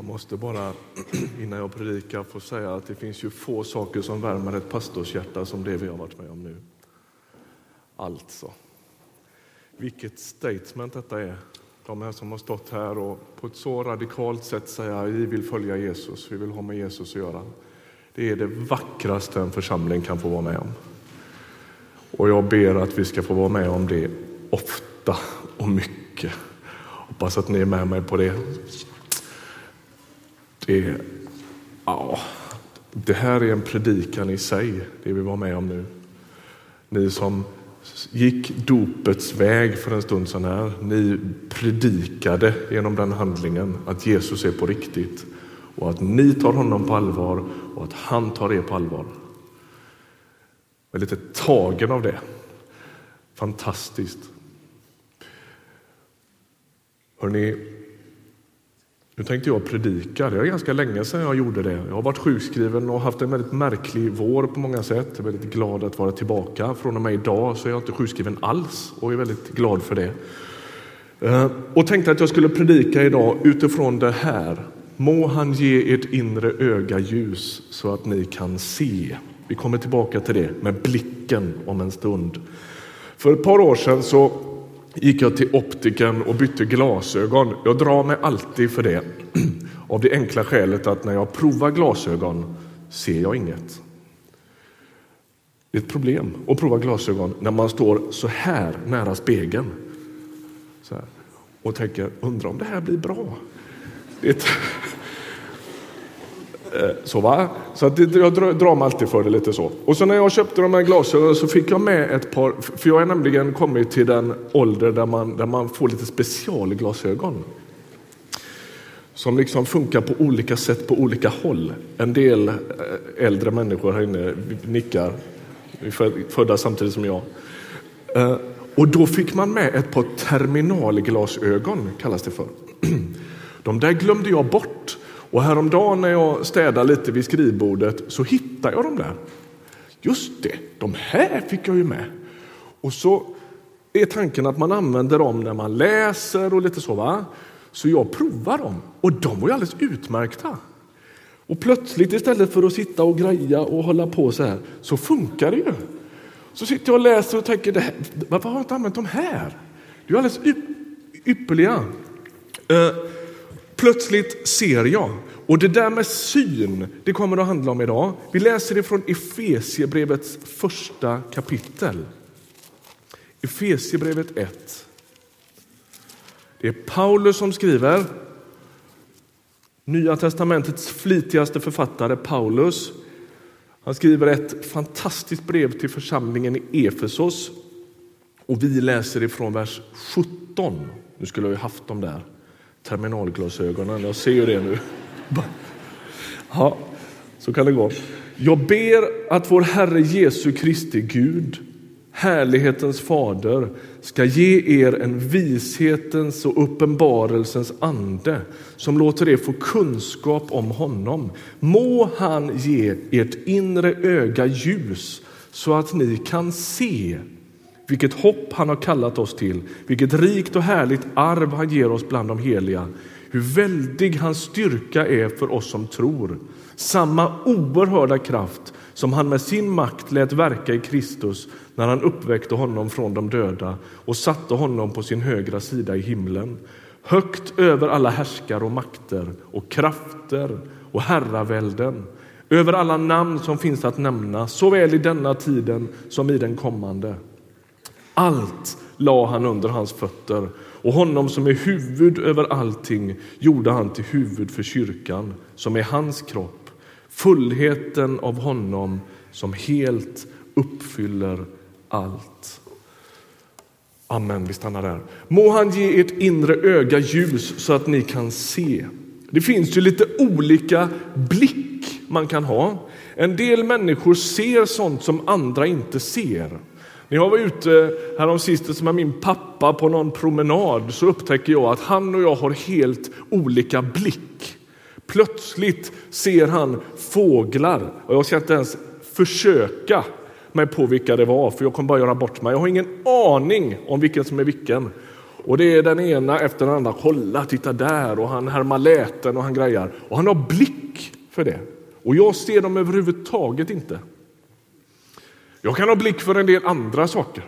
Jag måste bara innan jag predikar få säga att det finns ju få saker som värmer ett pastorshjärta som det vi har varit med om nu. Alltså, vilket statement detta är. De här som har stått här och på ett så radikalt sätt att vi vill följa Jesus, vi vill ha med Jesus att göra. Det är det vackraste en församling kan få vara med om. Och jag ber att vi ska få vara med om det ofta och mycket. Hoppas att ni är med mig på det. Det, ja, det här är en predikan i sig, det vi var med om nu. Ni som gick dopets väg för en stund sedan här, ni predikade genom den handlingen att Jesus är på riktigt och att ni tar honom på allvar och att han tar er på allvar. Jag är lite tagen av det. Fantastiskt. Hörrni, nu tänkte jag predika. Det är ganska länge sedan jag gjorde det. Jag har varit sjukskriven och haft en väldigt märklig vår på många sätt. Jag är väldigt glad att vara tillbaka. Från och med idag så är jag inte sjukskriven alls och är väldigt glad för det. Eh, och tänkte att jag skulle predika idag utifrån det här. Må han ge ert inre öga ljus så att ni kan se. Vi kommer tillbaka till det med blicken om en stund. För ett par år sedan så gick jag till optiken och bytte glasögon. Jag drar mig alltid för det av det enkla skälet att när jag provar glasögon ser jag inget. Det är ett problem att prova glasögon när man står så här nära spegeln så här, och tänker undrar om det här blir bra. Det är ett Eh, så, va? så att jag drar mig alltid för det lite så. Och så när jag köpte de här glasögonen så fick jag med ett par, för jag har nämligen kommit till den ålder där man, där man får lite specialglasögon. Som liksom funkar på olika sätt på olika håll. En del eh, äldre människor här inne nickar, födda samtidigt som jag. Eh, och då fick man med ett par terminalglasögon, kallas det för. De där glömde jag bort och häromdagen när jag städade lite vid skrivbordet så hittade jag dem där. Just det, de här fick jag ju med. Och så är tanken att man använder dem när man läser och lite så. va? Så jag provar dem och de var ju alldeles utmärkta. Och plötsligt istället för att sitta och greja och hålla på så här så funkar det ju. Så sitter jag och läser och tänker, det här, varför har jag inte använt de här? Det är ju alldeles ypperliga. Uh, Plötsligt ser jag. Och det där med syn, det kommer att handla om idag. Vi läser det från Efesiebrevets första kapitel. Efesiebrevet 1. Det är Paulus som skriver. Nya testamentets flitigaste författare Paulus. Han skriver ett fantastiskt brev till församlingen i Efesos. Och vi läser ifrån vers 17. Nu skulle jag ju haft dem där terminalglasögonen. Jag ser ju det nu. Ja, så kan det gå. Jag ber att vår Herre Jesu Kristi Gud, härlighetens fader, ska ge er en vishetens och uppenbarelsens ande som låter er få kunskap om honom. Må han ge ert inre öga ljus så att ni kan se vilket hopp han har kallat oss till, vilket rikt och härligt arv han ger oss bland de heliga. Hur väldig hans styrka är för oss som tror. Samma oerhörda kraft som han med sin makt lät verka i Kristus när han uppväckte honom från de döda och satte honom på sin högra sida i himlen. Högt över alla härskare och makter och krafter och herravälden över alla namn som finns att nämna, såväl i denna tiden som i den kommande. Allt la han under hans fötter och honom som är huvud över allting gjorde han till huvud för kyrkan som är hans kropp, fullheten av honom som helt uppfyller allt. Amen, vi stannar där. Må han ge ert inre öga ljus så att ni kan se. Det finns ju lite olika blick man kan ha. En del människor ser sånt som andra inte ser. När jag var ute häromsistens med min pappa på någon promenad så upptäcker jag att han och jag har helt olika blick. Plötsligt ser han fåglar och jag ska inte ens försöka mig på vilka det var för jag kommer bara göra bort mig. Jag har ingen aning om vilken som är vilken. Och det är den ena efter den andra. Kolla, titta där och han härmar läten och han grejar. Och han har blick för det. Och jag ser dem överhuvudtaget inte. Jag kan ha blick för en del andra saker.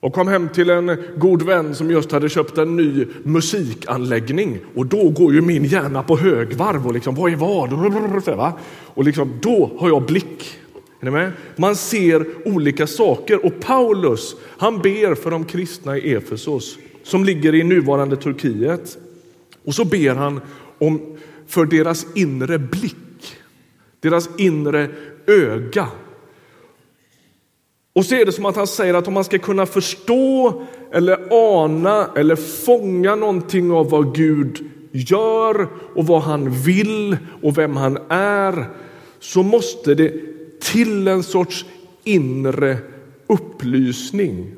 Och kom hem till en god vän som just hade köpt en ny musikanläggning. Och då går ju min hjärna på högvarv och liksom, vad är vad? Och liksom, då har jag blick. Är ni med? Man ser olika saker och Paulus han ber för de kristna i Efesos som ligger i nuvarande Turkiet. Och så ber han om för deras inre blick, deras inre öga. Och så är det som att han säger att om man ska kunna förstå eller ana eller fånga någonting av vad Gud gör och vad han vill och vem han är så måste det till en sorts inre upplysning.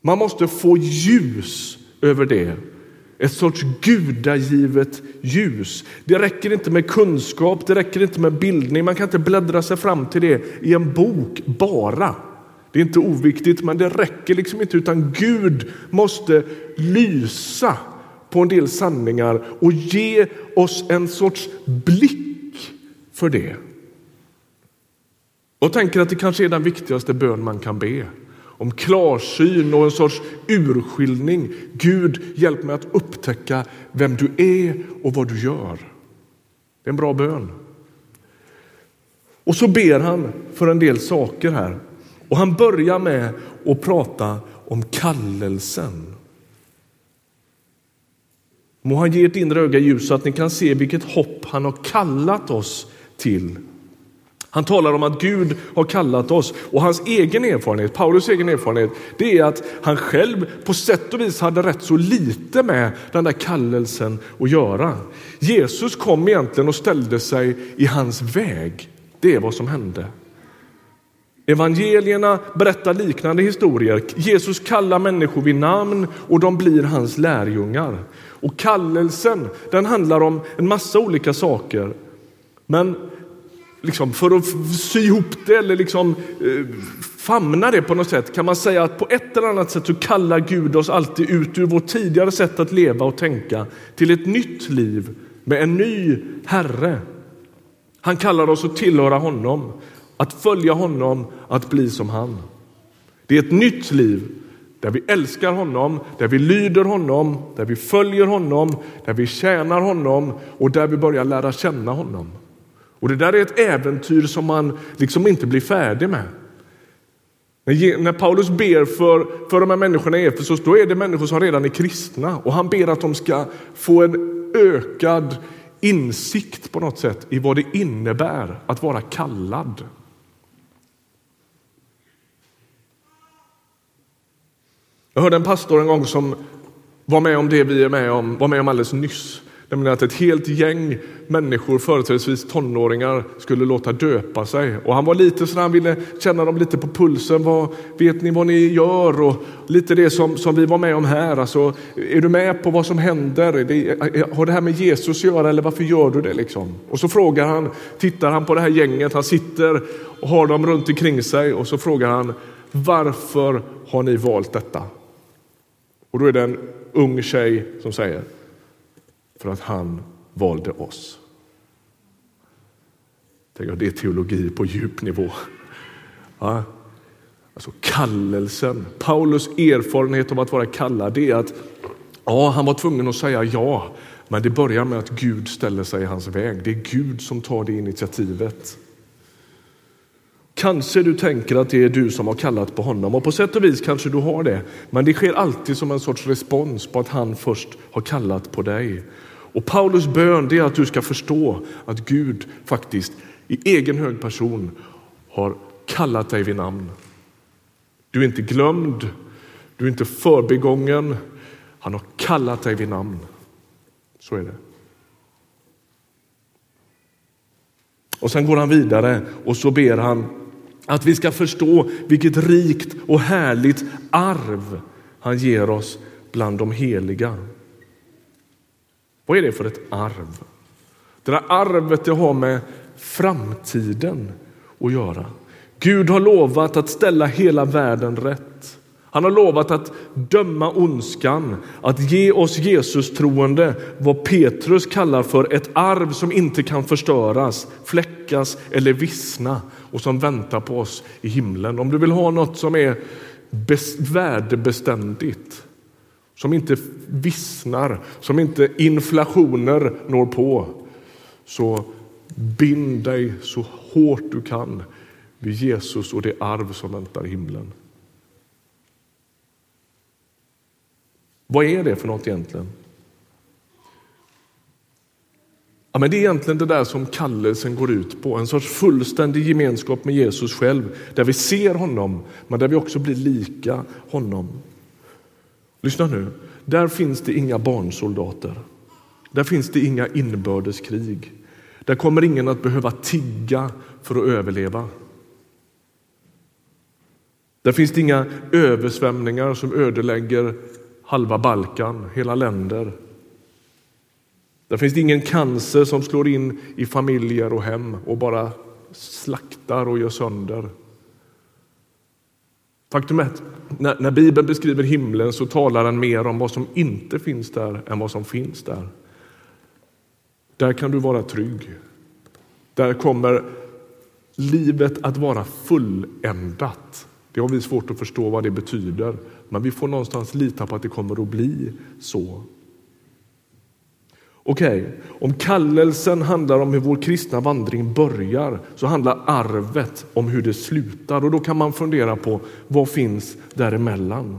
Man måste få ljus över det. Ett sorts gudagivet ljus. Det räcker inte med kunskap, det räcker inte med bildning. Man kan inte bläddra sig fram till det i en bok bara. Det är inte oviktigt, men det räcker liksom inte, utan Gud måste lysa på en del sanningar och ge oss en sorts blick för det. Jag tänker att det kanske är den viktigaste bön man kan be. Om klarsyn och en sorts urskiljning. Gud, hjälp mig att upptäcka vem du är och vad du gör. Det är en bra bön. Och så ber han för en del saker här. Och han börjar med att prata om kallelsen. Må han ge ert inre öga ljus så att ni kan se vilket hopp han har kallat oss till. Han talar om att Gud har kallat oss och hans egen erfarenhet, Paulus egen erfarenhet, det är att han själv på sätt och vis hade rätt så lite med den där kallelsen att göra. Jesus kom egentligen och ställde sig i hans väg. Det är vad som hände. Evangelierna berättar liknande historier. Jesus kallar människor vid namn och de blir hans lärjungar. Och kallelsen den handlar om en massa olika saker. Men liksom för att sy ihop det eller liksom, eh, famna det på något sätt kan man säga att på ett eller annat sätt så kallar Gud oss alltid ut ur vårt tidigare sätt att leva och tänka till ett nytt liv med en ny Herre. Han kallar oss att tillhöra honom, att följa honom, att bli som han. Det är ett nytt liv där vi älskar honom, där vi lyder honom, där vi följer honom, där vi tjänar honom och där vi börjar lära känna honom. Och Det där är ett äventyr som man liksom inte blir färdig med. När Paulus ber för, för de här människorna i Efesos, då är det människor som redan är kristna och han ber att de ska få en ökad insikt på något sätt i vad det innebär att vara kallad. Jag hörde en pastor en gång som var med om det vi är med om, var med om alldeles nyss. Nämligen att ett helt gäng människor, företrädesvis tonåringar, skulle låta döpa sig. Och han var lite så han ville känna dem lite på pulsen. Vad, vet ni vad ni gör? Och lite det som, som vi var med om här. Alltså, är du med på vad som händer? Det, har det här med Jesus att göra eller varför gör du det? Liksom? Och så frågar han, tittar han på det här gänget, han sitter och har dem runt omkring sig och så frågar han varför har ni valt detta? Och då är det en ung tjej som säger för att han valde oss. det är teologi på djup nivå. Ja. Alltså kallelsen, Paulus erfarenhet av att vara kallad, det är att ja, han var tvungen att säga ja, men det börjar med att Gud ställer sig i hans väg. Det är Gud som tar det initiativet. Kanske du tänker att det är du som har kallat på honom och på sätt och vis kanske du har det. Men det sker alltid som en sorts respons på att han först har kallat på dig. Och Paulus bön är att du ska förstå att Gud faktiskt i egen hög person har kallat dig vid namn. Du är inte glömd, du är inte förbigången. Han har kallat dig vid namn. Så är det. Och sen går han vidare och så ber han att vi ska förstå vilket rikt och härligt arv han ger oss bland de heliga. Vad är det för ett arv? Det där arvet det har med framtiden att göra. Gud har lovat att ställa hela världen rätt. Han har lovat att döma ondskan, att ge oss Jesus troende vad Petrus kallar för ett arv som inte kan förstöras, fläckas eller vissna och som väntar på oss i himlen. Om du vill ha något som är värdebeständigt, som inte vissnar, som inte inflationer når på, så bind dig så hårt du kan vid Jesus och det arv som väntar i himlen. Vad är det för något egentligen? Ja, men det är egentligen det där som kallelsen går ut på, en sorts fullständig gemenskap med Jesus själv, där vi ser honom, men där vi också blir lika honom. Lyssna nu, där finns det inga barnsoldater. Där finns det inga inbördeskrig. Där kommer ingen att behöva tigga för att överleva. Där finns det inga översvämningar som ödelägger halva Balkan, hela länder. Där finns det ingen cancer som slår in i familjer och hem och bara slaktar och gör sönder. Faktum är att när, när Bibeln beskriver himlen så talar den mer om vad som inte finns där än vad som finns där. Där kan du vara trygg. Där kommer livet att vara fulländat. Det har vi svårt att förstå vad det betyder, men vi får någonstans lita på att det kommer att bli så. Okej, okay. om kallelsen handlar om hur vår kristna vandring börjar så handlar arvet om hur det slutar. Och Då kan man fundera på vad finns däremellan.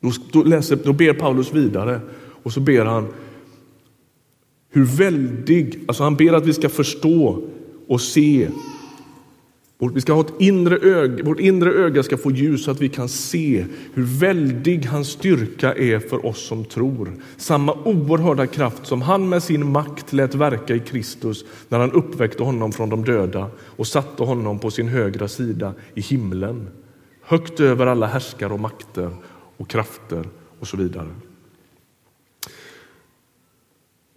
Då, då, läser, då ber Paulus vidare och så ber han hur väldig, alltså han ber att vi ska förstå och se vi ska ha ett inre öga, vårt inre öga ska få ljus så att vi kan se hur väldig hans styrka är för oss som tror. Samma oerhörda kraft som han med sin makt lät verka i Kristus när han uppväckte honom från de döda och satte honom på sin högra sida i himlen. Högt över alla härskare och makter och krafter och så vidare.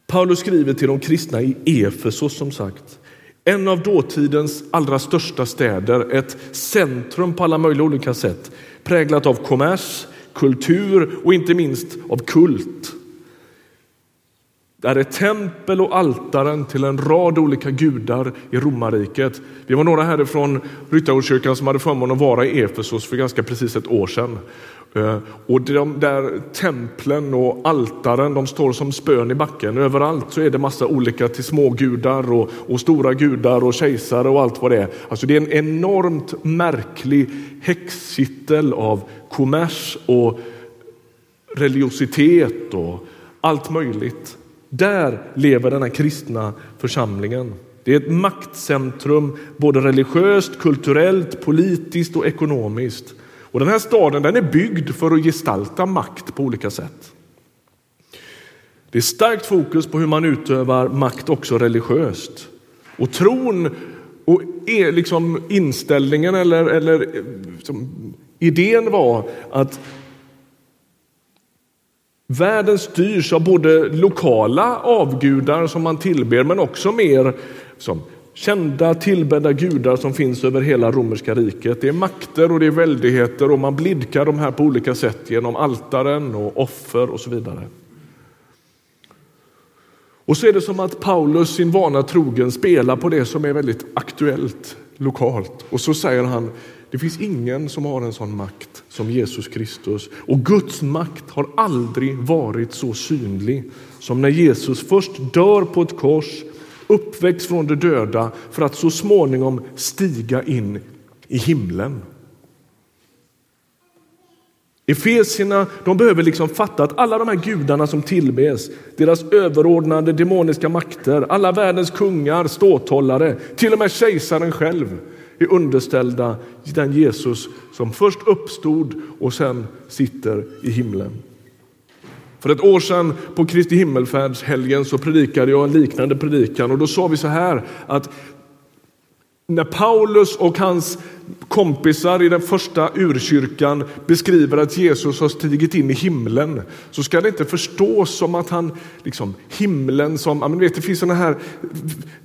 Paulus skriver till de kristna i Efesos som sagt en av dåtidens allra största städer, ett centrum på alla möjliga olika sätt präglat av kommers, kultur och inte minst av kult. Där är tempel och altaren till en rad olika gudar i romarriket. Vi var några härifrån Ryttargårdskyrkan som hade förmånen att vara i Efesos för ganska precis ett år sedan. Eh, och de där templen och altaren de står som spön i backen. Överallt så är det massa olika till smågudar och, och stora gudar och kejsare och allt vad det är. Alltså det är en enormt märklig häxkittel av kommers och religiositet och allt möjligt. Där lever den här kristna församlingen. Det är ett maktcentrum både religiöst, kulturellt, politiskt och ekonomiskt. Och Den här staden den är byggd för att gestalta makt på olika sätt. Det är starkt fokus på hur man utövar makt också religiöst. Och tron och e- liksom inställningen eller, eller liksom, idén var att världen styrs av både lokala avgudar som man tillber men också mer som kända tillbedda gudar som finns över hela romerska riket. Det är makter och det är väldigheter och man blidkar de här på olika sätt genom altaren och offer och så vidare. Och så är det som att Paulus sin vana trogen spelar på det som är väldigt aktuellt lokalt. Och så säger han, det finns ingen som har en sån makt som Jesus Kristus. Och Guds makt har aldrig varit så synlig som när Jesus först dör på ett kors uppväxt från de döda för att så småningom stiga in i himlen. Efesierna de behöver liksom fatta att alla de här gudarna som tillbes, deras överordnade demoniska makter, alla världens kungar, ståthållare, till och med kejsaren själv är underställda den Jesus som först uppstod och sen sitter i himlen. För ett år sedan på Kristi himmelfärdshelgen så predikade jag en liknande predikan. Och då sa vi så här att när Paulus och hans kompisar i den första urkyrkan beskriver att Jesus har stigit in i himlen så ska det inte förstås som att han, liksom himlen som, men vet, det finns sådana här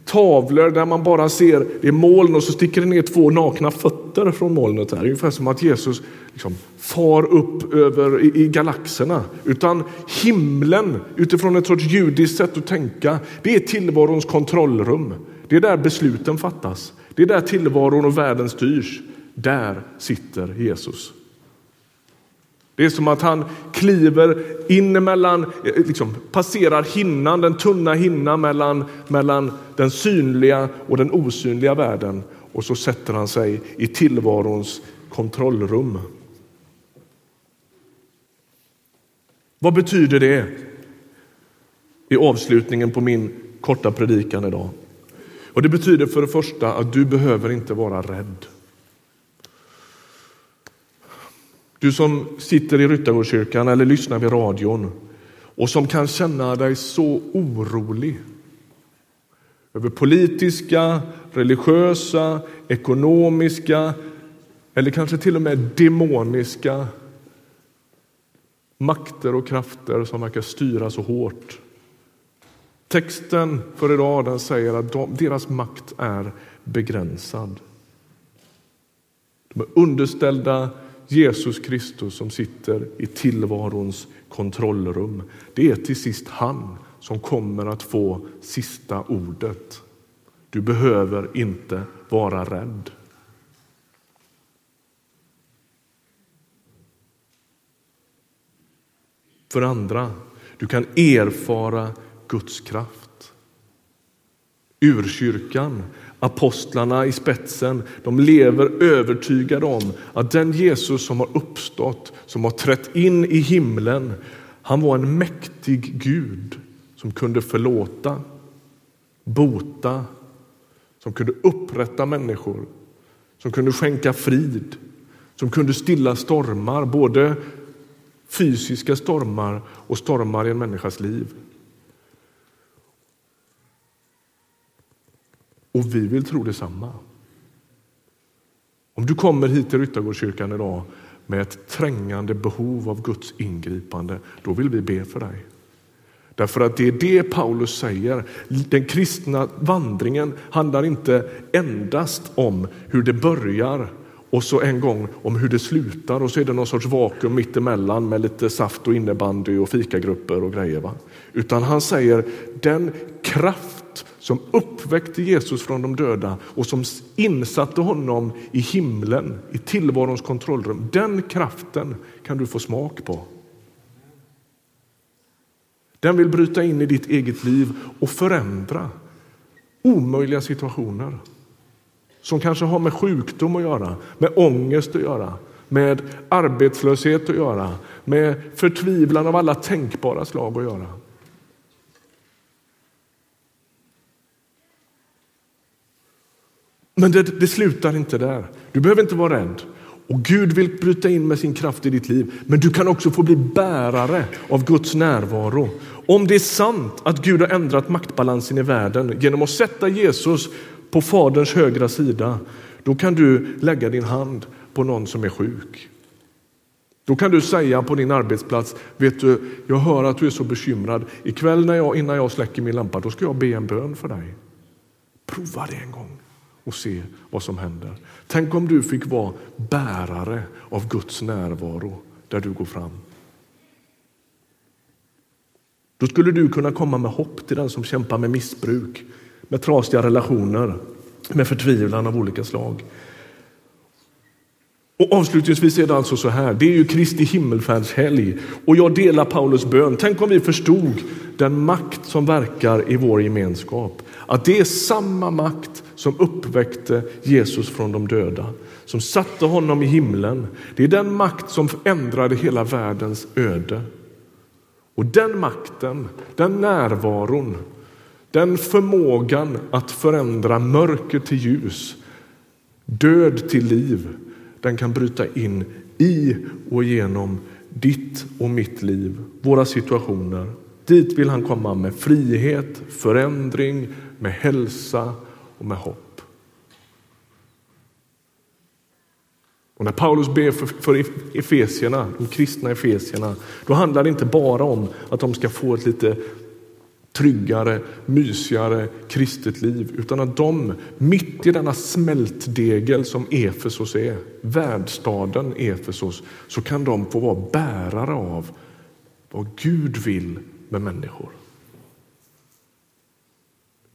tavlor där man bara ser det är moln och så sticker det ner två nakna fötter från molnet. Här. Ungefär som att Jesus liksom far upp över i, i galaxerna. Utan himlen utifrån ett sorts judiskt sätt att tänka, det är tillvarons kontrollrum. Det är där besluten fattas. Det är där tillvaron och världen styrs. Där sitter Jesus. Det är som att han kliver in emellan, liksom passerar hinnan, den tunna hinnan mellan, mellan den synliga och den osynliga världen och så sätter han sig i tillvarons kontrollrum. Vad betyder det i avslutningen på min korta predikan idag? Och Det betyder för det första att du behöver inte vara rädd. Du som sitter i Ryttargårdskyrkan eller lyssnar vid radion och som kan känna dig så orolig över politiska, religiösa, ekonomiska eller kanske till och med demoniska makter och krafter som verkar styra så hårt. Texten för idag den säger att de, deras makt är begränsad. De är underställda Jesus Kristus som sitter i tillvarons kontrollrum. Det är till sist han som kommer att få sista ordet. Du behöver inte vara rädd. För andra, du kan erfara Guds kraft. Urkyrkan, apostlarna i spetsen, de lever övertygade om att den Jesus som har uppstått, som har trätt in i himlen, han var en mäktig Gud som kunde förlåta, bota, som kunde upprätta människor, som kunde skänka frid, som kunde stilla stormar, både fysiska stormar och stormar i en människas liv. Och vi vill tro detsamma. Om du kommer hit till Ryttargårdskyrkan idag med ett trängande behov av Guds ingripande, då vill vi be för dig. Därför att det är det Paulus säger. Den kristna vandringen handlar inte endast om hur det börjar och så en gång om hur det slutar och så är det någon sorts vakuum mittemellan med lite saft och innebandy och fikagrupper och grejer. Va? Utan han säger den kraft som uppväckte Jesus från de döda och som insatte honom i himlen, i tillvarons kontrollrum. Den kraften kan du få smak på. Den vill bryta in i ditt eget liv och förändra omöjliga situationer som kanske har med sjukdom att göra, med ångest att göra, med arbetslöshet att göra, med förtvivlan av alla tänkbara slag att göra. Men det, det, slutar inte där. Du behöver inte vara rädd. Och Gud vill bryta in med sin kraft i ditt liv. Men du kan också få bli bärare av Guds närvaro. Om det är sant att Gud har ändrat maktbalansen i världen genom att sätta Jesus på Faderns högra sida, då kan du lägga din hand på någon som är sjuk. Då kan du säga på din arbetsplats, vet du, jag hör att du är så bekymrad. Ikväll när jag, innan jag släcker min lampa, då ska jag be en bön för dig. Prova det en gång och se vad som händer. Tänk om du fick vara bärare av Guds närvaro där du går fram. Då skulle du kunna komma med hopp till den som kämpar med missbruk, med trasiga relationer, med förtvivlan av olika slag. Och avslutningsvis är det alltså så här, det är ju Kristi himmelfärdshelg och jag delar Paulus bön. Tänk om vi förstod den makt som verkar i vår gemenskap. Att det är samma makt som uppväckte Jesus från de döda, som satte honom i himlen. Det är den makt som ändrade hela världens öde. Och den makten, den närvaron, den förmågan att förändra mörker till ljus, död till liv, den kan bryta in i och genom ditt och mitt liv, våra situationer. Dit vill han komma med frihet, förändring, med hälsa och med hopp. Och när Paulus ber för, för efesierna, de kristna efesierna, då handlar det inte bara om att de ska få ett lite tryggare, mysigare kristet liv, utan att de mitt i denna smältdegel som Efesos är, världsstaden Efesos, så kan de få vara bärare av vad Gud vill med människor.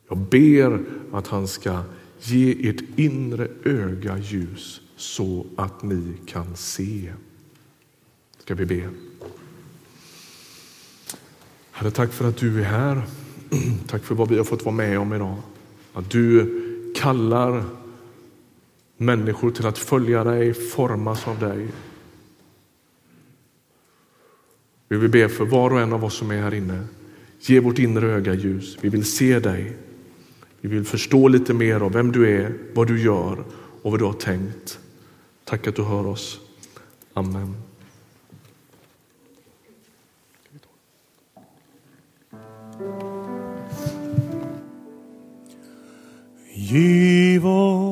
Jag ber att han ska ge ert inre öga ljus så att ni kan se. Ska vi be. Herre, tack för att du är här. Tack för vad vi har fått vara med om idag. Att du kallar människor till att följa dig, formas av dig. Vi vill be för var och en av oss som är här inne. Ge vårt inre öga ljus. Vi vill se dig. Vi vill förstå lite mer av vem du är, vad du gör och vad du har tänkt. Tack att du hör oss. Amen. Giv oss